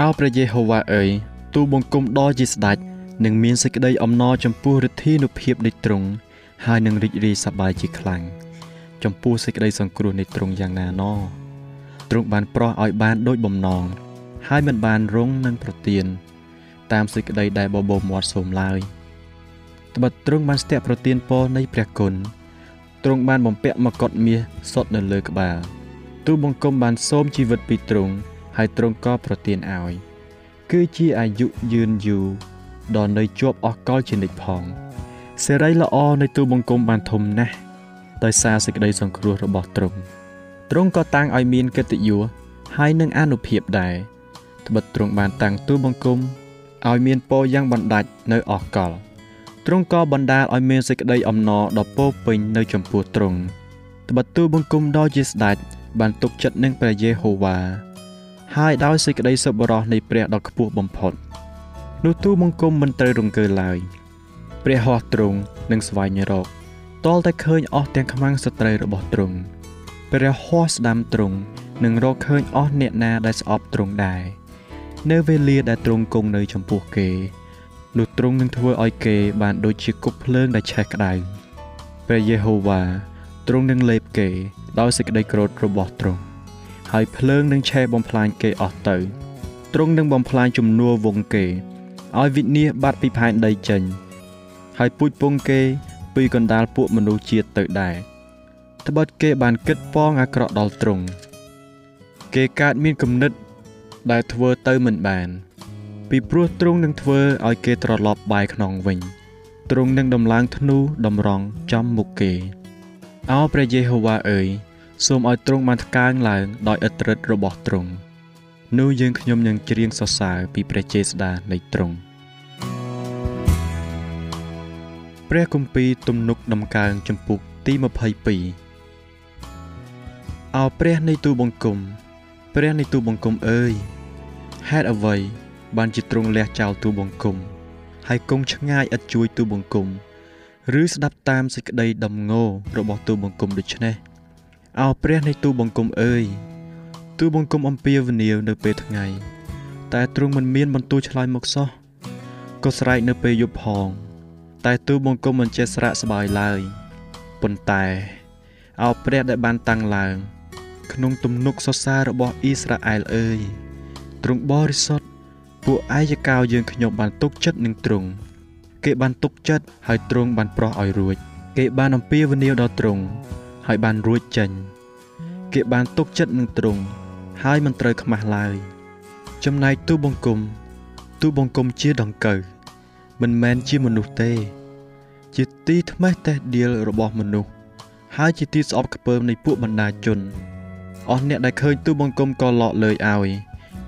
អោព្រះយេហូវ៉ាអើយទូបង្គំដ៏ជាស្ដេចនឹងមានសេចក្តីអំណរចំពោះឫទ្ធានុភាពនៃទ្រង់ហើយនឹងរីករាយសប្បាយជាខ្លាំងចំពោះសេចក្តីសង្គ្រោះនៃទ្រង់យ៉ាងណាណទ្រង់បានប្រោះឲ្យបានដូចបំណងហើយមិនបានរងនឹងប្រទៀនតាមសេចក្តីដែលបបោមាត់សូមឡើយត្បិតទ្រង់បានស្ទាក់ប្រទៀនពរនៃព្រះគុណទ្រង់បានបំពាក់មកុដមាសសុតនៅលើក្បាលទូបង្គំបានសូមជីវិតពីទ្រង់ ហើយទ្រង់ក៏ប្រទានឲ្យគឺជាអាយុយឺនយូរដល់នៅជាប់អស់កលជានិច្ចផងសេរីល្អនៃទូបង្គំបានធំណាស់ដោយសារសេចក្តីសង្គ្រោះរបស់ទ្រង់ទ្រង់ក៏តាំងឲ្យមានកិត្តិយសហើយនឹងអនុភាពដែរត្បិតទ្រង់បានតាំងទូបង្គំឲ្យមានពរយ៉ាងបណ្ដាច់នៅអស់កលទ្រង់ក៏បណ្ដាលឲ្យមានសេចក្តីអំណរដ៏ពោពេញនៅចំពោះទ្រង់ត្បិតទូបង្គំដ៏ជាស្ដេចបានទុកចិត្តនឹងព្រះយេហូវ៉ា ហើយដោយសេចក្តីសប្បុរសនៃព្រះដ៏ខ្ពស់បំផុតនោះទូបង្គំមិនត្រូវរង្គើឡើយព្រះហស្ថទ្រង់នឹងស្វែងរកតលតែឃើញអស់ទាំងខ្មាំងសត្រូវរបស់ទ្រង់ព្រះហស្ថស្ដាំទ្រង់នឹងរកឃើញអស់អ្នកណាដែលស្អប់ទ្រង់ដែរនៅវេលាដែលទ្រង់គង់នៅចំពោះគេនោះទ្រង់នឹងធ្វើឲ្យគេបានដូចជាគប់ភ្លើងដែលឆេះក្តៅព្រះយេហូវ៉ាទ្រង់នឹងលេបគេដោយសេចក្តីក្រោធរបស់ទ្រង់ ហើយភ្លើងនឹងឆេះបំផ្លាញគេអស់ទៅទ្រង់នឹងបំផ្លាញជំនួវងគេឲ្យវិនាសបាត់ពីផែនដីចេញហើយពូជពងគេពីកណ្ដាលពួកមនុស្សជាតិទៅដែរត្បិតគេបានគិតប៉ងអាក្រក់ដល់ទ្រង់គេកើតមានគំនិត ដែលធ្វើទៅមិនបាន ពីព្រោះទ្រង់នឹងធ្វើឲ្យគេត្រឡប់បែរខ្នងវិញទ្រង់នឹងដំឡើងធ្នូតម្រង់ចំមុខគេអោព្រះយេហូវ៉ាអើយ សូមឲ្យទ្រង់បានថ្កើងឡើងដោយឥទ្ធិឫទ្ធិរបស់ទ្រង់នោះយើងខ្ញុំនឹងច្រៀងសរសើរពីព្រះចេស្តានៃទ្រង់ព្រះគម្ពីរទំនុកដំកើងចំពុកទី22អោព្រះនៃទូបង្គំ ព្រះនៃទូបង្គំអើយហេតុអ្វីបានជាទ្រង់លះចោលទូបង្គំ ហើយគង់ឆ្ងាយឥតជួយទូបង្គំ ឬស្ដាប់តាមសេចក្តីដំងោរបស់ទូបង្គំដូច្នេះ អោព្រះនៃទូបង្គំអើយទូបង្គំអំពាវនាវនៅពេលថ្ងៃ តែទ្រង់មិនមានបន្ទូលឆ្លើយមកសោះក៏ស្រែកនៅពេលយប់ផង តែទូបង្គំមិនចេះស្រាកស្បើយឡើយប៉ុន្តែអោព្រះដែលបានតាំងឡើង ក្នុងទំនុកសរសើររបស់អ៊ីស្រាអែលអើយទ្រង់បរិសុទ្ធពួកអាយកោយើងខ្ញុំបានទុកចិត្តនឹងទ្រង់គេបានទុកចិត្តហើយទ្រង់បានប្រោះឲ្យរួច គេបានអំពាវនាវដល់ទ្រង់ ហើយបានរួចចេញ គេបានទុកចិត្តនឹងទ្រង់ហើយមិនត្រូវខ្មាស់ឡើយ ចំណែកទូបង្គំ ទូបង្គំជាដង្កូវមិនមែនជាមនុស្សទេ ជាទីថ្មេះតេះដៀលរបស់មនុស្សហើយជាទីស្អប់ខ្ពើមនៃពួកបណ្ដាជនអស់អ្នកដែលឃើញទូបង្គំក៏លក់លើយឲ្យ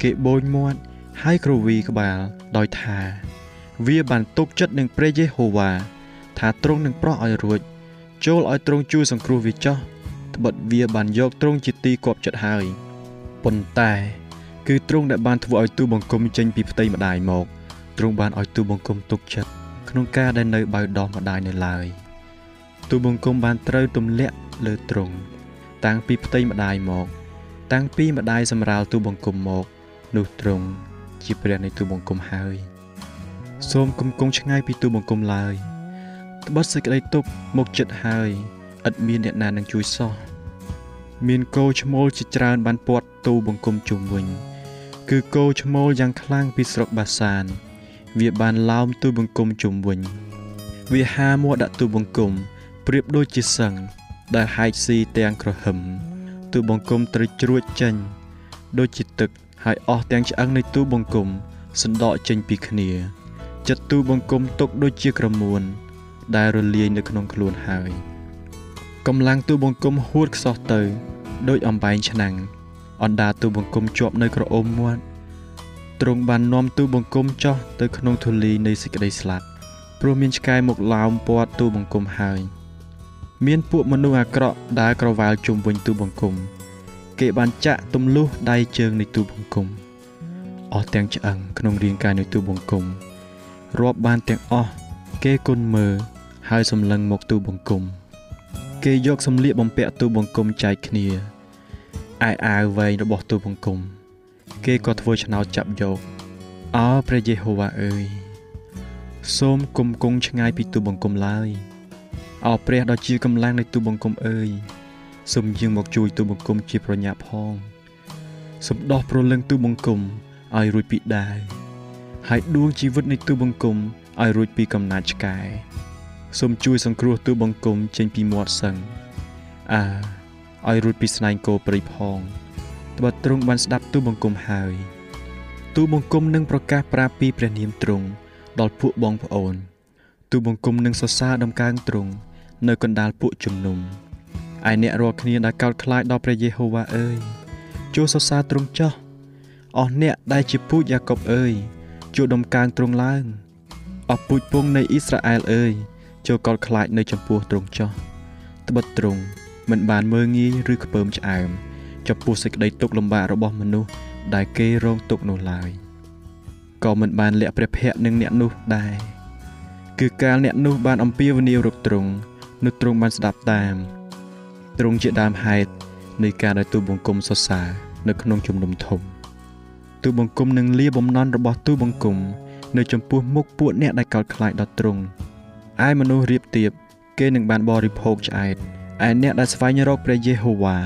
គេបូនមាត់ហើយគ្រវីក្បាលដោយថា វាបានទុកចិត្តនឹងព្រះយេហូវ៉ាថាទ្រង់នឹងប្រោះឲ្យរួច ចូលឲ្យទ្រង់ជួយសង្គ្រោះវាចោះត្បិតវាបានយកទ្រង់ជាទីគប់ចិត្តហើយប៉ុន្តែ គឺទ្រង់ដែលបានធ្វើឲ្យទូបង្គំចេញពីផ្ទៃម្ដាយមកទ្រង់បានឲ្យទូបង្គំទុកចិត្តក្នុងការដែលនៅបៅដោះម្ដាយនៅឡើយទូបង្គំបានត្រូវទម្លាក់លើទ្រង់តាំងពីផ្ទៃម្ដាយមក តាំងពីម្ដាយសម្រាលទូបង្គំមកនោះទ្រង់ជាព្រះនៃទូបង្គំហើយ សូមគំគង់ឆ្ងាយពីទូបង្គំឡើយ ត្បិតសេចក្តីទុកមកចិត្តហើយឥតមានអ្នកណានឹងជួយសោះមានគោឈ្មោលជាច្រើនបានពាត់ទូបង្គំជុំវិញ គឺគោឈ្មោលយ៉ាងខ្លាំងពីស្រុកបាសាន វាបានឡោមទូបង្គំជុំវិញ វាហាមកដាក់ទូបង្គំប្រៀបដូចជាសឹងដែលហែកស៊ីទាំងក្រហឹមទូបង្គំត្រូវជ្រួចចេញ ដូចជាទឹកហើយអស់ទាំងឆ្អឹងនៃទូបង្គំសណ្ដកចេញពីគ្នាចិត្តទូបង្គំទុកដូចជាក្រមួន ដែលរលាយនៅក្នុងខ្លួនហើយកម្លាំងទូបង្គំហួតខ្សោះទៅដោយអំបែងឆ្នាំងអណ្ដាទូបង្គំជាប់នៅក្រអូមមាត់ទ្រង់បាននាំទូបង្គំចោះទៅក្នុងធូលីនៃសេចក្តីស្លាប់ព្រោះមានឆ្កែមកឡោមព័ទ្ធទូបង្គំហើយមានពួកមនុស្សអាក្រក់ដើរក្រវ៉ាលជុំវិញទូបង្គំគេបានចាក់ទម្លុះដៃជើងនៃទូបង្គំអស់ទាំងឆ្អឹងក្នុងរាងកាយនៃទូបង្គំរាប់បានទាំងអស់គេគុណមើល ហើយសម្លឹងមកទូបង្គំ គេយកសម្លៀកបំពាក់ទូបង្គំចែកគ្នាឯអាវវែងរបស់ទូបង្គំ គេក៏ធ្វើឆ្នោតចាប់យកអោព្រះយេហូវ៉ាអើយសូមគុំគង់ឆ្ងាយពីទូបង្គំឡើយអោព្រះដ៏ជាកម្លាំងនៃទូបង្គំអើយសូមយាងមកជួយទូបង្គំជាប្រញាប់ផងសូមដោះប្រលឹងទូបង្គំឲ្យរួចពីដាវហើយដួងជីវិតនៃទូបង្គំឲ្យរួចពីកំណាចឆ្កែ សូមជួយសង្គ្រោះទូបង្គំចេញពីមាត់សឹងអាឲ្យរួចពីស្នែងគោព្រៃផងត្បិតទ្រង់បានស្ដាប់ទូបង្គំហើយទូបង្គំនឹងប្រកាសប្រាប់ពីព្រះនាមទ្រង់ដល់ពួកបងប្អូន ទូបង្គំនឹងសរសើរដំកើងទ្រង់នៅកណ្ដាលពួកជំនុំឯអ្នករាល់គ្នាដែលកោតខ្លាចដល់ព្រះយេហូវ៉ាអើយចូលសរសើរទ្រង់ចោះអស់អ្នកដែលជាពូជយ៉ាកុបអើយចូលដំកើងទ្រង់ឡើងអស់ពូជពងនៃអ៊ីស្រាអែលអើយ ចូលកោតខ្លាចនៅចំពោះទ្រង់ចោះត្បិតទ្រង់មិនបានមើងងាយឬខ្ពើមឆ្អើមចំពោះសេចក្តីទុក្ខលំបាករបស់មនុស្សដែលគេរងទុក្ខនោះឡើយក៏មិនបានលាក់ព្រះភ័ក្ត្រនឹងអ្នកនោះដែរគឺកាលអ្នកនោះបានអំពាវនាវរកទ្រង់នោះទ្រង់បានស្ដាប់តាមទ្រង់ជាដើមហេតុនៃការដែលទូបង្គំសរសើរនៅក្នុងជំនុំធំទូបង្គំនឹងលាបំណន់របស់ទូបង្គំនៅចំពោះមុខពួកអ្នកដែលកោតខ្លាចដល់ទ្រង់ ឯមនុស្សរៀបទៀបគេនឹងបានបរិភោគឆ្អែតឯអ្នកដែលស្វែងរកព្រះយេហូវ៉ា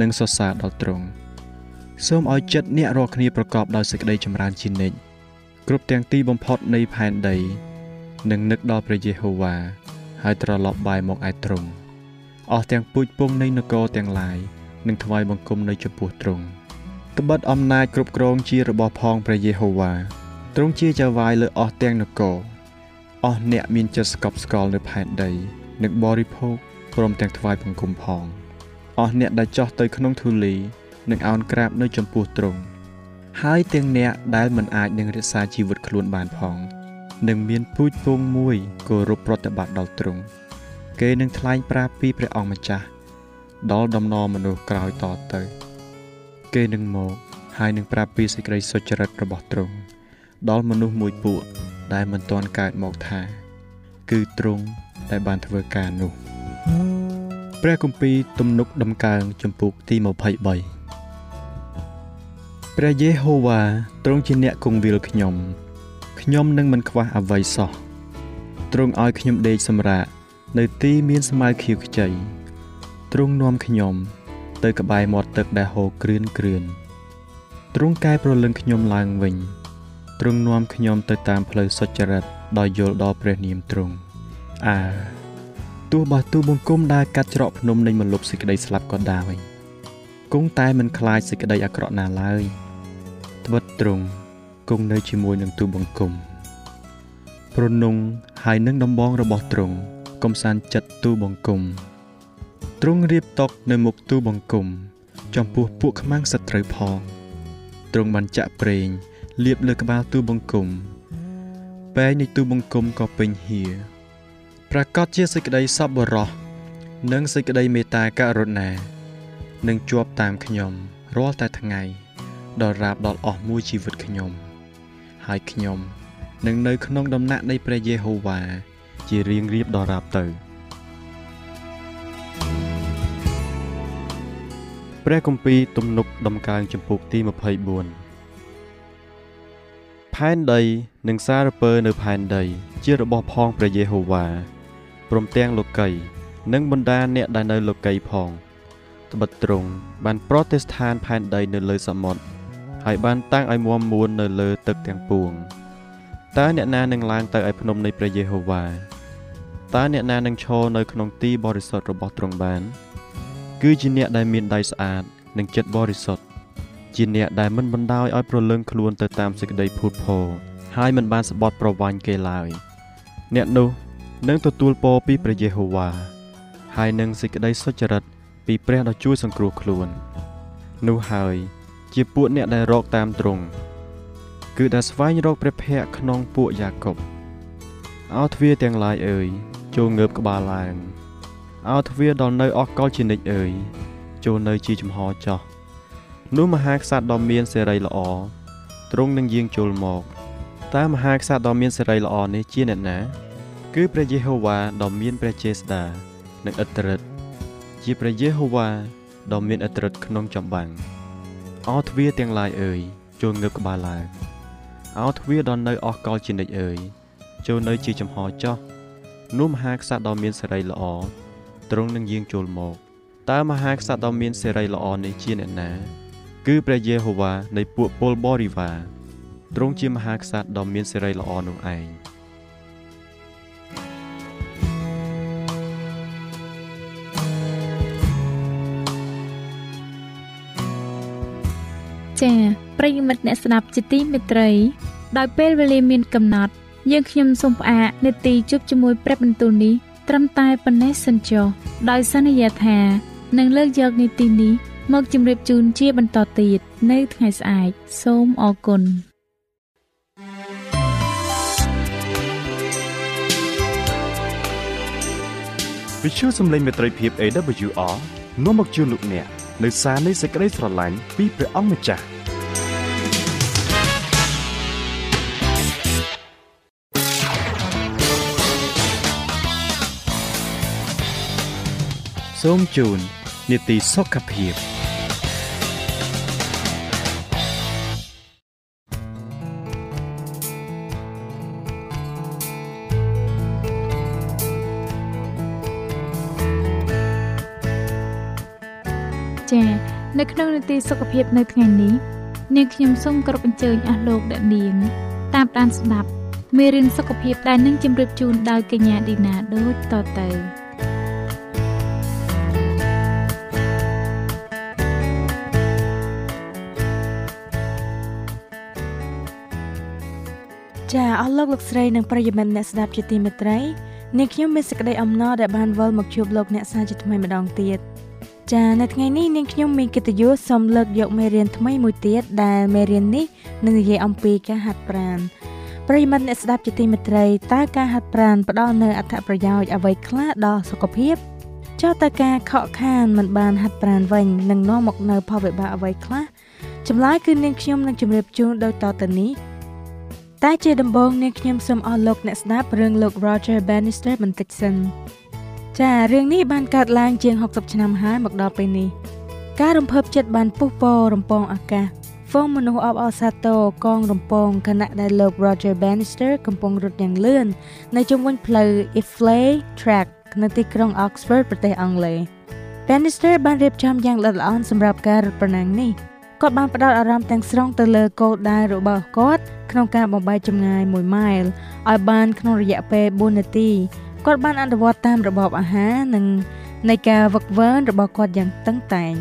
នឹងសរសើរដល់ទ្រង់សូមឲ្យចិត្តអ្នករាល់គ្នាប្រកបដោយសេចក្តីចម្រើនជានិច្ចគ្រប់ទាំងទីបំផុតនៃផែនដីនឹងនឹកដល់ព្រះយេហូវ៉ាហើយត្រឡប់បែរមកឯទ្រង់អស់ទាំងពូជពងនៃនគរទាំងឡាយនឹងថ្វាយបង្គំនៅចំពោះទ្រង់ត្បិតអំណាចគ្រប់គ្រងជារបស់ផងព្រះយេហូវ៉ាទ្រង់ជាចៅហ្វាយលើអស់ទាំងនគរ អស់អ្នកមានចិត្តស្កប់ស្កល់នៅផែនដីនឹងបរិភោគព្រមទាំងថ្វាយបង្គំផងអស់អ្នកដែលចោះទៅក្នុងធូលីនឹងអោនក្រាបនៅចំពោះទ្រង់ហើយទាំងអ្នកដែលមិនអាចនឹងរក្សាជីវិតខ្លួនបានផងនឹងមានពូជពងមួយគោរពប្រតិបត្តិដល់ទ្រង់គេនឹងថ្លែងប្រាប់ពីព្រះអង្គម្ចាស់ដល់ដំណរមនុស្សក្រោយតទៅ គេនឹងមកហើយនឹងប្រាប់ពីសេចក្តីសុចរិតរបស់ទ្រង់ដល់មនុស្សមួយពួក ដែលមិនទាន់កើតមកថា គឺទ្រង់ដែលបានធ្វើការនោះព្រះគម្ពីរទំនុកដំកើងចំពុកទី23ព្រះយេហូវ៉ាទ្រង់ជាអ្នកគង់វាលខ្ញុំខ្ញុំនឹងមិនខ្វះអ្វីសោះទ្រង់ឲ្យខ្ញុំដេកសម្រាកនៅទីមានស្មៅខៀវខ្ចីទ្រង់នាំខ្ញុំ ទៅក្បែរមាត់ទឹកដែលហូរគ្រឿនគ្រឿនទ្រង់កែប្រលឹងខ្ញុំឡើងវិញ ទ្រង់នាំខ្ញុំទៅតាមផ្លូវសុចរិតដោយយល់ដល់ព្រះនាមទ្រង់អើទោះបើទូបង្គំដើរកាត់ច្រកភ្នំនៃមលុបសេចក្តីស្លាប់ក៏ដោយគង់តែមិនខ្លាចសេចក្តីអាក្រក់ណាឡើយត្បិតទ្រង់គង់នៅជាមួយនឹងទូបង្គំព្រប្រនងហើយនឹងដំបងរបស់ទ្រង់កំសាន្តចិត្តទូបង្គំទ្រង់រៀបតុកនៅមុខទូបង្គំ ចំពោះពួកខ្មាំងសត្រូវផងទ្រង់បានចាក់ប្រេង លាបលើក្បាលទូបង្គំពេងនៃទូបង្គំក៏ពេញហៀប្រកាសជាសេចក្តីសប្បុរសនិងសេចក្តីមេត្តាករុណានឹងជាប់តាមខ្ញុំរាល់តែថ្ងៃដល់រាបដល់អស់មួយជីវិតខ្ញុំ ហើយខ្ញុំនឹងនៅក្នុងដំណាក់នៃព្រះយេហូវ៉ាជារៀងរៀបដល់រាបទៅព្រះគម្ពីរទំនុកដំកើងចំពុកទី24 ផែនដីនិងសារពើនៅផែនដី ជារបស់ផងព្រះយេហូវ៉ាព្រមទាំងលោកី និងបណ្ដាអ្នកដែលនៅលោកីផងត្បិតទ្រង់បានប្រតិស្ថានផែនដីនៅលើសមុទ្រហើយបានតាំងឲ្យមាំមួននៅលើទឹកទាំងពួងតើអ្នកណានឹងឡើងទៅឯភ្នំនៃព្រះយេហូវ៉ាតើអ្នកណានឹងឈរនៅក្នុងទីបរិសុទ្ធរបស់ទ្រង់បាន គឺជាអ្នកដែលមានដៃស្អាត និងចិត្តបរិសុទ្ធ ជាអ្នកដែលមិនបណ្ដោយឲ្យប្រលឹងខ្លួនទៅតាមសេចក្តីភូតភរហើយមិនបានស្បត់ប្រវាញ់គេឡើយ អ្នកនោះនឹងទទួលពរពីព្រះយេហូវ៉ាហើយនឹងសេចក្តីសុចរិតពីព្រះដ៏ជួយសង្គ្រោះខ្លួន នោះហើយ ជាពួកអ្នកដែលរកតាមទ្រង់គឺដែលស្វែងរកព្រះភ័ក្ត្រក្នុងពួកយ៉ាកុបអោទ្វារទាំងឡាយអើយចូលងើបក្បាលឡើងអោទ្វារដល់នៅអស់កលជានិច្ចអើយចូលនៅជាចំហចោះ នោះមហាក្សត្រដ៏មានសេរីល្អទ្រង់នឹងយាងចូលមកតើមហាក្សត្រដ៏មានសេរីល្អនេះជាអ្នកណា គឺព្រះយេហូវ៉ាដ៏មានព្រះចេស្តានិងឥទ្ធិឫទ្ធិជាព្រះយេហូវ៉ាដ៏មានឥទ្ធិឫទ្ធិក្នុងចម្បាំងអោទ្វារទាំងឡាយអើយចូលងើបក្បាលឡើងអោទ្វារដ៏នៅអស់កលជានិច្ចអើយចូលនៅជាចំហចោះនោះមហាក្សត្រដ៏មានសេរីល្អទ្រង់នឹងយាងចូលមកតើមហាក្សត្រដ៏មានសេរីល្អនេះជាអ្នកណា គឺព្រះយេហូវ៉ានៃពួកពលបរិវារទ្រង់ជាមហាក្សត្រដ៏មានសេរីល្អនោះឯងចា៎ប្រិយមិត្តអ្នកស្ដាប់ជាទីមេត្រី ដោយពេលវេលាមានកំណត់ យើងខ្ញុំសូមផ្អាកនេតិជប់ជាមួយព្រឹបបន្ទូលនេះត្រឹមតែប៉ុណ្ណេះសិនចុះដោយសន្យាថានឹងលើកយកនីតិនេះ មកជម្រាបជូនជាបន្តទៀតនៅថ្ងៃស្អែកសូមអរគុណវិទ្យុសំឡេងមេត្រីភាព AWR នាំមកជូនលោកអ្នកនៅសារនៃសេចក្តីស្រឡាញ់ពីព្រះអង្គម្ចាស់សូមជូននីតិសុខភាព នៅក្នុងនីតិសុខភាពនៅថ្ងៃនេះនាងខ្ញុំសូមគោរពអញ្ជើញអស់លោកអ្នកនាង តាមដានស្ដាប់មេរៀនសុខភាពដែលនឹងជម្រាបជូនដោយកញ្ញាឌីណាដូចតទៅចាអស់លោកលោកស្រីនិងប្រិយមិត្តអ្នកស្ដាប់ជាទីមេត្រីនាងខ្ញុំមានសេចក្តីអំណរដែលបានវិលមកជួបលោកអ្នកសាជាថ្មីម្ដងទៀត ចានៅថ្ងៃនេះនាងខ្ញុំមានកិត្តិយសសូមលើកយកមេរៀនថ្មីមួយទៀតដែលមេរៀននេះនឹងនិយាយអំពីការហាត់ប្រាណប្រិយមិត្តអ្នកស្ដាប់ជាទីមេត្រីតើការហាត់ប្រាណផ្ដល់នូវអត្ថប្រយោជន៍អ្វីខ្លះដល់សុខភាពចុះតើការខកខានមិនបានហាត់ប្រាណវិញនឹងនាំមកនូវផលវិបាកអ្វីខ្លះចម្លើយគឺនាងខ្ញុំនឹងជម្រាបជូនដូចតទៅនេះតែជាដំបូងនាងខ្ញុំសូមអរលោកអ្នកស្ដាប់រឿងលោក Roger Bannister បន្តិចសិន ចារឿងនេះបានកើតឡើងជាង60ឆ្នាំហើយមកដល់ពេលនេះការរំភើបចិត្តបានពុះពររំពងអាកាសហ្វូងមនុស្សអបអរសាទរកងរំពងខណៈដែលលោក Roger Bannister កំពុងរត់យ៉ាងលឿននៅជុំវិញផ្លូវ Iffley Track នៅទីក្រុង Oxford ប្រទេសអង់គ្លេស Bannister បានរៀបចំយ៉ាងល្អិតល្អន់សម្រាប់ការរត់ប្រណាំងនេះគាត់បានផ្ដោតអារម្មណ៍ទាំងស្រុងទៅលើគោលដៅរបស់គាត់ក្នុងការបំបែកចម្ងាយ1ម៉ាイលឲ្យបានក្នុងរយៈពេល4នាទី គាត់បានអនុវត្តតាមរបបអាហារនិងនៃការវឹកវើរបស់គាត់យ៉ាងតឹងតែង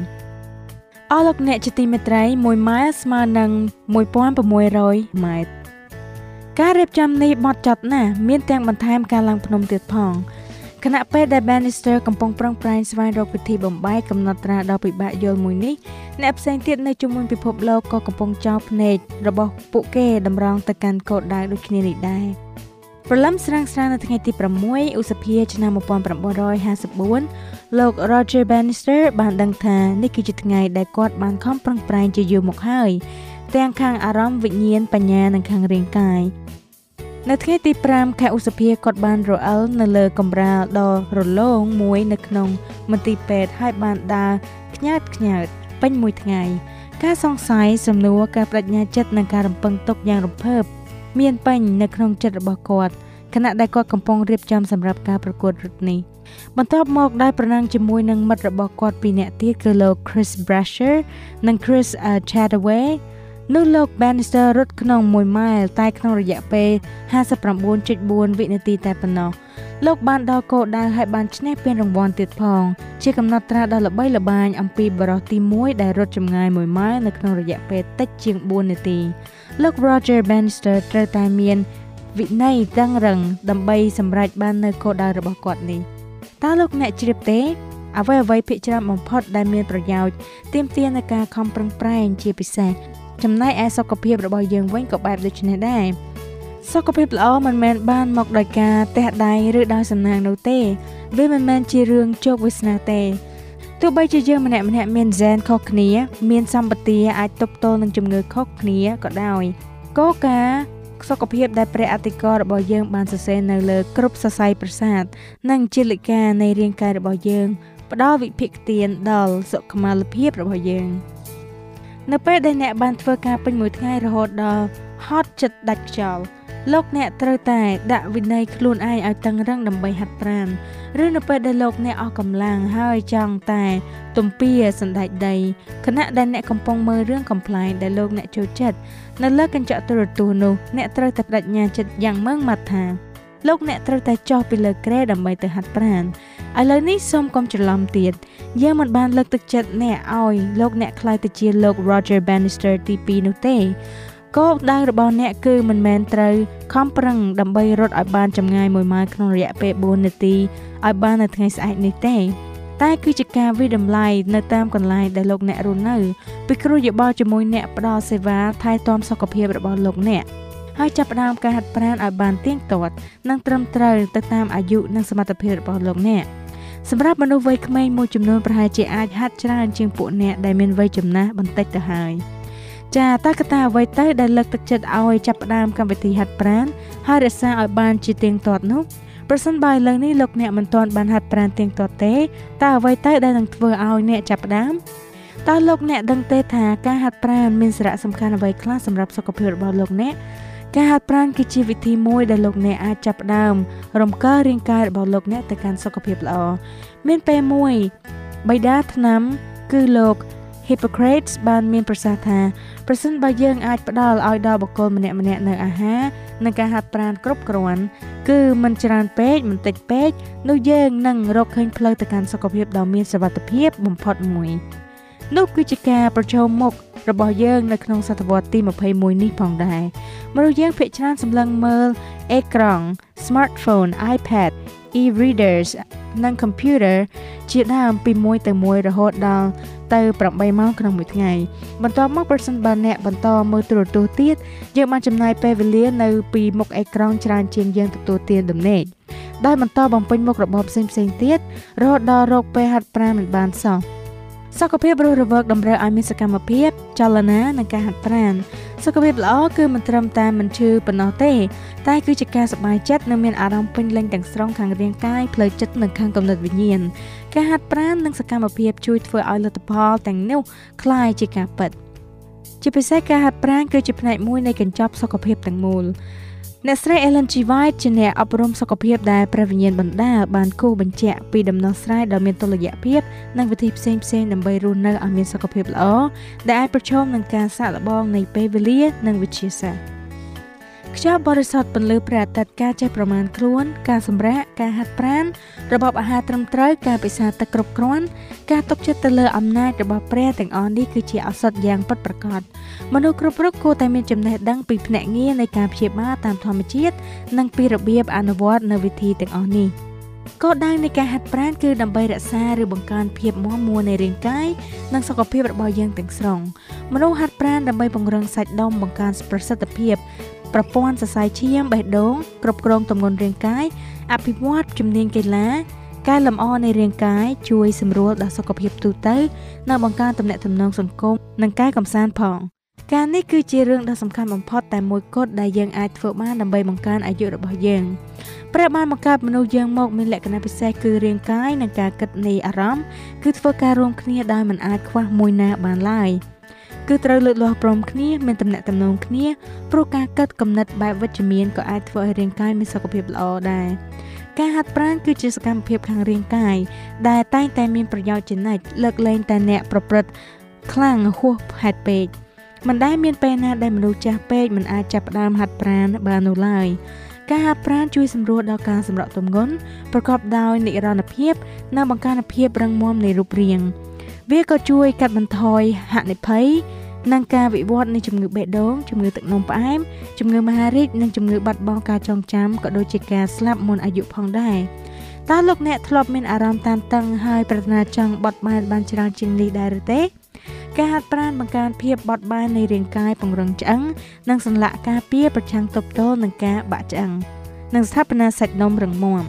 អស់លោកអ្នកជាទីមេត្រី1ម៉ាイលស្មើនឹង1600ម៉ែត្រការរៀបចំនេះបត់ចត់ណាស់មានទាំងបន្ថែមការឡើងភ្នំទៀតផងខណៈពេលដែល Bannister កំពុងប្រឹងប្រែងស្វែងរកវិធីបំបែកកំណត់ត្រាដ៏ពិបាកយល់មួយនេះអ្នកផ្សេងទៀតនៅជុំវិញពិភពលោកក៏កំពុងចោទភ្នែករបស់ពួកគេតម្រង់ទៅកាន់គោលដៅដូចគ្នានេះដែរ ព្រលឹមស្រាងស្រាងនៅថ្ងៃទី6ឧសភាឆ្នាំ1954លោក Roger Bannister បានដឹងថានេះគឺជាថ្ងៃដែលគាត់បានខំប្រឹងប្រែងជាយូរមកហើយទាំងខាងអារម្មណ៍វិញ្ញាណបញ្ញានិងខាងរាងកាយនៅថ្ងៃទី5ខែឧសភាគាត់បានរអិលនៅលើកំរាលដ៏រលោងមួយនៅក្នុងមន្ទីរពេទ្យហើយបានដើរខ្ញាតខ្ញាតពេញមួយថ្ងៃ ការសង្ស័យសំណួរការបដិញ្ញាចិត្តនិងការរំពឹងទុកយ៉ាងរំភើប មានពេញនៅក្នុងចិត្តរបស់គាត់ខណៈដែលគាត់កំពុងរៀបចំសម្រាប់ការប្រកួតរត់នេះបន្ទាប់មកដោយប្រណាំងជាមួយនឹងមិត្តរបស់គាត់ពីរនាក់ទៀតគឺលោក Chris Brasher និង Chris Chataway នោះលោក Bannister រត់ក្នុង1ម៉ាយតែក្នុងរយៈពេល59.4វិនាទីតែប៉ុណ្ណោះ លោកបានដល់គោលដៅហើយបានឈ្នះពានរង្វាន់ទៀតផង ជាកំណត់ត្រាដ៏ល្បីល្បាញអំពីបរិះទី1ដែលរត់ចម្ងាយ1ម៉ាយនៅក្នុងរយៈពេលតិចជាង4នាទីលោក Roger Bannister ត្រូវតែមានវិន័យតឹងរឹងដើម្បីសម្រេចបាននៅគោលដៅរបស់គាត់នេះតើលោកអ្នកជ្រាបទេអ្វីអ្វីភាគច្រើនបំផុតដែលមានប្រយោជន៍ទាមទារនៅការខំប្រឹងប្រែងជាពិសេសចំណែកឯសុខភាពរបស់យើងវិញក៏បែបដូចនេះដែរ សុខភាពល្អមិនមែនបានមកដោយការទះដៃឬដោយសំណាងនោះទេ វាមិនមែនជារឿងជោគវាសនាទេទោះបីជាយើងម្នាក់ម្នាក់មានហ្សែនខុសគ្នា មានសម្បទាអាចទប់ទល់នឹងជំងឺខុសគ្នាក៏ដោយគោលការណ៍សុខភាពដែលព្រះអតិកោរបស់យើងបានសរសេរនៅលើគ្រប់សរសៃប្រសាទនិងជាលិកានៃរាងកាយរបស់យើងផ្ដល់វិភាគទានដល់សុខុមាលភាពរបស់យើង។នៅពេលដែលអ្នកបានធ្វើការពេញមួយថ្ងៃរហូតដល់ហត់ចិត្តដាច់ខ្យល់ លោកអ្នកត្រូវតែដាក់វិន័យខ្លួនឯងឲ្យតឹងរឹងដើម្បីហាត់ប្រាណឬនៅពេលដែលលោកអ្នកអស់កម្លាំងហើយចង់តែទំពាសណ្ដែកដីខណៈដែលអ្នកកំពុងមើលរឿងកំ pl ែងដែលលោកអ្នកចូលចិត្តនៅលើកញ្ចក់ទូរទស្សន៍នោះអ្នកត្រូវតែបដិញ្ញាចិត្តយ៉ាងម៉ឺងម៉ាត់ថាលោកអ្នកត្រូវតែចុះពីលើគ្រែដើម្បីទៅហាត់ប្រាណឥឡូវនេះសូមកុំច្រឡំទៀតយើងមិនបានលើកទឹកចិត្តអ្នកឲ្យលោកអ្នកខ្លាយទៅជាលោក Roger Bannister ទី2នោះទេ គោលដៅរបស់អ្នកគឺមិនមែនត្រូវខំប្រឹងដើម្បីរត់ឲ្យបានចម្ងាយ1ម៉ាយក្នុងរយៈពេល4នាទីឲ្យបាននៅថ្ងៃស្អែកនេះទេតែគឺជាការវិដំឡៃនៅតាមកន្លែងដែលលោកអ្នករស់នៅពីគ្រូយោបល់ជាមួយអ្នកផ្ដល់សេវាថែទាំសុខភាពរបស់លោកអ្នកហើយចាប់ផ្ដើមការហាត់ប្រាណឲ្យបានទៀងទាត់និងត្រឹមត្រូវទៅតាមអាយុនិងសមត្ថភាពរបស់លោកអ្នកសម្រាប់មនុស្សវ័យក្មេងមួយចំនួនប្រហែលជាអាចហាត់ច្រើនជាងពួកអ្នកដែលមានវ័យចំណាស់បន្តិចទៅហើយ ចាតើកត្តាអ្វីទៅដែលលើកទឹកចិត្តឲ្យចាប់ផ្ដើមកម្មវិធីហាត់ប្រាណហើយរក្សាឲ្យបានជាទៀងទាត់នោះប្រសិនបើឥឡូវនេះលោកអ្នកមិនទាន់បានហាត់ប្រាណទៀងទាត់ទេតើអ្វីទៅដែលនឹងធ្វើឲ្យអ្នកចាប់ផ្ដើមតើលោកអ្នកដឹងទេថាការហាត់ប្រាណមានសារៈសំខាន់អ្វីខ្លះសម្រាប់សុខភាពរបស់លោកអ្នកការហាត់ប្រាណគឺជាវិធីមួយដែលលោកអ្នកអាចចាប់ផ្ដើមរំកើរាងកាយរបស់លោកអ្នកទៅកាន់សុខភាពល្អមានពេលមួយបិតាថ្នាំគឺលោក Hippocrates បានមានប្រសាសន៍ថាប្រសិនបើយើងអាចផ្ដល់ឲ្យដល់បុគ្គលម្នាក់ម្នាក់នៅអាហារនិងការហាត់ប្រាណគ្រប់គ្រាន់គឺមិនច្រើនពេកមិនតិចពេកនោះយើងនឹងរកឃើញផ្លូវទៅកាន់សុខភាពដ៏មានសុវត្ថិភាពបំផុតមួយនោះគឺជាការប្រឈមមុខរបស់យើងនៅក្នុងសតវត្សទី21នេះផងដែរមនុស្សយើងភាគច្រើនសម្លឹងមើល អេក្រង់ smartphone iPad e-readers និង computer ជាដើមពីមួយទៅមួយរហូតដល់ទៅ8ម៉ោងក្នុងមួយថ្ងៃបន្ទាប់មកប្រសិនបើអ្នកបន្តមើលទូរទស្សន៍ទៀតយើងបានចំណាយពេលវេលានៅពីមុខអេក្រង់ច្រើនជាងយើងទទួលទានដំណេកដោយបន្តបំពេញមុខរបរផ្សេងៗទៀតរហូតដល់រោគពេលហាត់ប្រាណមិនបានសោះ សុខភាពរស់រវើកតម្រូវឲ្យមានសកម្មភាពចលនានិងការហាត់ប្រាណសុខភាពល្អគឺមិនត្រឹមតែមិនឈឺប៉ុណ្ណោះទេ តែគឺជាការសប្បាយចិត្តនិងមានអារម្មណ៍ពេញលេញទាំងស្រុងខាងរាងកាយផ្លូវចិត្តនិងខាងគំនិតវិញ្ញាណការហាត់ប្រាណនិងសកម្មភាពជួយធ្វើឲ្យលទ្ធផលទាំងនោះคล้ายជាការពិតជាពិសេសការហាត់ប្រាណគឺជាផ្នែកមួយនៃកញ្ចប់សុខភាពទាំងមូល អ្នកស្រី Ellen G. White ជាអ្នកអប់រំសុខភាពដែលព្រះវិញ្ញាណបណ្ដាលបានគូបញ្ជាក់ពីដំណោះស្រាយដ៏មានតុល្យភាពនិងវិធីផ្សេងៗដើម្បីរស់នៅឲ្យមានសុខភាពល្អដែលអាចប្រឈមនឹងការសាកល្បងនៃពេលវេលានិងវិទ្យាសាស្ត្រ ខ្យល់បរិសុទ្ធពន្លឺព្រះអាទិត្យការចេះប្រមាណខ្លួន ការសម្រាកការហាត់ប្រាណរបបអាហារត្រឹមត្រូវការពិសាទឹកគ្រប់គ្រាន់ការទុកចិត្តទៅលើអំណាចរបស់ព្រះទាំងអស់នេះគឺជាឱសថយ៉ាងពិតប្រាកដមនុស្សគ្រប់រូបគួរតែមានចំណេះដឹងពីភ្នាក់ងារនៃការព្យាបាលតាមធម្មជាតិនិងពីរបៀបអនុវត្តនៅវិធីទាំងអស់នេះគោលដៅនៃការហាត់ប្រាណគឺដើម្បីរក្សាឬបង្កើនភាពមាំមួននៃរាងកាយនិងសុខភាពរបស់យើងទាំងស្រុងមនុស្សហាត់ប្រាណដើម្បីពង្រឹងសាច់ដុំបង្កើនប្រសិទ្ធភាព ប្រព័ន្ធសរសៃឈាមបេះដូងគ្រប់គ្រងទម្ងន់រាងកាយអភិវឌ្ឍជំនាញកីឡាកែលម្អនៃរាងកាយជួយសម្រួលដល់សុខភាពទូទៅនិងបង្កើនទំនាក់ទំនងសង្គមនិងការកំសាន្តផង ការនេះគឺជារឿងដ៏សំខាន់បំផុតតែមួយគត់ដែលយើងអាចធ្វើបានដើម្បីបង្កើនអាយុរបស់យើងព្រះបានបង្កើតមនុស្សយើងមកមានលក្ខណៈពិសេសគឺរាងកាយនិងការគិតនៃអារម្មណ៍គឺធ្វើការរួមគ្នាដោយមិនអាចខ្វះមួយណាបានឡើយ។ គឺត្រូវលើកលាស់ព្រមគ្នាមានតំណែងតំណងគ្នាព្រោះការកាត់កំណត់បែបវិជ្ជមានក៏អាចធ្វើឲ្យរាងកាយមានសុខភាពល្អដែរការហាត់ប្រាណគឺជាសកម្មភាពខាងរាងកាយដែលតែងតែមានប្រយោជន៍ជានិច្ចលើកលែងតែអ្នកប្រព្រឹត្តខ្លាំងហួសហេតុពេកមិនដែលមានពេលណាដែលមនុស្សចាស់ពេកមិនអាចចាប់ផ្ដើមហាត់ប្រាណបាននោះឡើយការហាត់ប្រាណជួយសម្រួលដល់ការសម្រកទម្ងន់ប្រកបដោយនិរន្តរភាព និងបង្កើនភាពរឹងមាំនៃរូបរាង វាក៏ជួយកាត់បន្ថយហានិភ័យនិងការវិវត្តនៃជំងឺបេះដូងជំងឺទឹកនោមផ្អែមជំងឺមហារីកនិងជំងឺបាត់បង់ការចងចាំក៏ដូចជាការស្លាប់មុនអាយុផងដែរតើលោកអ្នកធ្លាប់មានអារម្មណ៍តានតឹងហើយប្រាថ្នាចង់បត់បែនបានច្រើនជាងនេះដែរឬទេការហាត់ប្រាណបង្កើនភាពបត់បែននៃរាងកាយពង្រឹងឆ្អឹងនិងសន្លាក់ការពារប្រឆាំងទប់ទល់នឹងការបាក់ឆ្អឹងនិងស្ថាបនាសាច់ដុំរឹងមាំ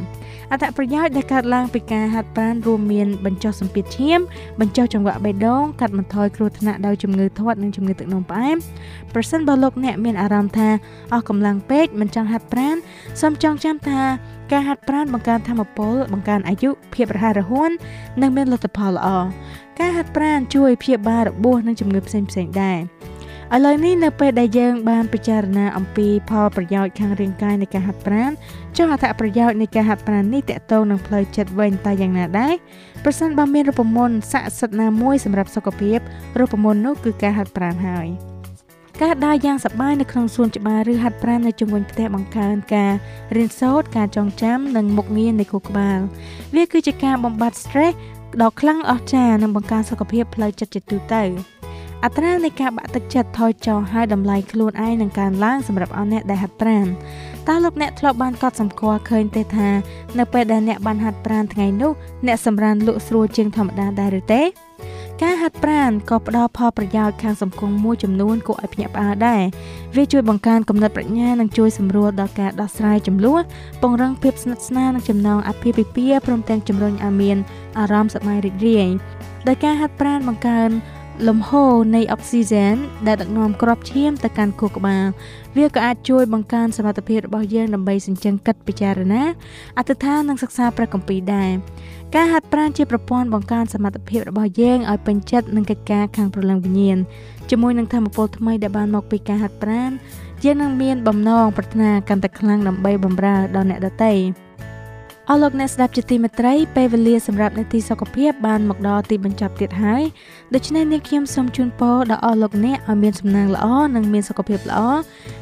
អត្ថប្រយោជន៍ដែលកើតឡើងពីការហាត់ប្រាណរួមមានបញ្ចុះសម្ពាធឈាមបញ្ចុះចង្វាក់បេះដូងកាត់បន្ថយគ្រោះថ្នាក់ដោយជំងឺធាត់និងជំងឺទឹកនោមផ្អែមប្រសិនបើលោកអ្នកមានអារម្មណ៍ថាអស់កម្លាំងពេកមិនចង់ហាត់ប្រាណសូមចងចាំថាការហាត់ប្រាណបង្កើនធម៌ពលបង្កើនអាយុភាពរហ័សរហួននិងមានលទ្ធផលល្អការហាត់ប្រាណជួយព្យាបាលរបួសនិងជំងឺផ្សេងៗដែរ ឥឡូវនេះនៅពេលដែលយើងបានពិចារណាអំពីផលប្រយោជន៍ខាងរាងកាយនៃការហាត់ប្រាណចុះអត្ថប្រយោជន៍នៃការហាត់ប្រាណនេះតកតងនឹងផ្លូវចិត្តវិញតើយ៉ាងណាដែរប្រសិនបើមានរូបមន្តស័ក្តិសិទ្ធិណាមួយសម្រាប់សុខភាពរូបមន្តនោះគឺការហាត់ប្រាណហើយការដើរយ៉ាងសប្បាយនៅក្នុងសួនច្បារឬហាត់ប្រាណនៅជុំវិញផ្ទះបង្កើនការរៀនសូត្រការចងចាំនិងមុខងារនៃខួរក្បាល វាគឺជាការបំបត្តិ stress ដ៏ខ្លាំងអស្ចារ្យនិងបង្កើនសុខភាពផ្លូវចិត្តជាទូទៅ អត្រានៃការបាក់ទឹកចិត្តថយចុះហើយតម្លៃខ្លួនឯងនឹងកើនឡើងសម្រាប់អស់អ្នកដែលហាត់ប្រាណតើលោកអ្នកធ្លាប់បានកត់សម្គាល់ឃើញទេថានៅពេលដែលអ្នកបានហាត់ប្រាណថ្ងៃនោះអ្នកសម្រានលក់ស្រួលជាងធម្មតាដែរឬទេការហាត់ប្រាណក៏ផ្ដល់ផលប្រយោជន៍ខាងសង្គមមួយចំនួនគួរឲ្យភ្ញាក់ផ្អើលដែរវាជួយបង្កើនគំនិតប្រាជ្ញានិងជួយសម្រួលដល់ការដោះស្រាយចំនួនពង្រឹងភាពស្និទ្ធស្នាលនិងចំណងអភិភិពាព្រមទាំងជំរុញឲ្យមានអារម្មណ៍សប្បាយរីករាយដោយការហាត់ប្រាណបង្កើន លំហូរនៃអុកស៊ីហ្សែនដែលដឹកនាំគ្រាប់ឈាមទៅកាន់ខួរក្បាលវាក៏អាចជួយបង្កើនសមត្ថភាពរបស់យើងដើម្បីសញ្ជឹងគិតពិចារណាអធិដ្ឋាននិងសិក្សាព្រះគម្ពីរដែរការហាត់ប្រាណជាប្រព័ន្ធបង្កើនសមត្ថភាពរបស់យើងឲ្យពេញចិត្តនឹងកិច្ចការខាងព្រលឹងវិញ្ញាណជាមួយនឹងធម៌ពលថ្មីដែលបានមកពីការហាត់ប្រាណយើងនឹងមានបំណងប្រាថ្នាកាន់តែខ្លាំងដើម្បីបម្រើដល់អ្នកដទៃ អស់លោកអ្នកស្ដាប់ជាទីមេត្រីពេលវេលាសម្រាប់នាទីសុខភាពបានមកដល់ទីបញ្ចប់ទៀតហើយដូច្នេះនាងខ្ញុំសូមជូនពរដល់អស់លោកអ្នកឲ្យមានសំណាងល្អនិងមានសុខភាពល្អ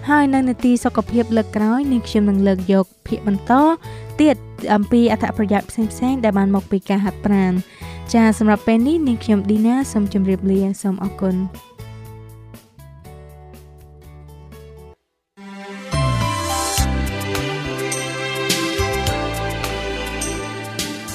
ហើយនៅនាទីសុខភាពលើកក្រោយនាងខ្ញុំនឹងលើកយកភាគបន្តទៀតអំពីអត្ថប្រយោជន៍ផ្សេងៗដែលបានមកពីការហាត់ប្រាណចាសម្រាប់ពេលនេះនាងខ្ញុំឌីណាសូមជម្រាបលាសូមអរគុណ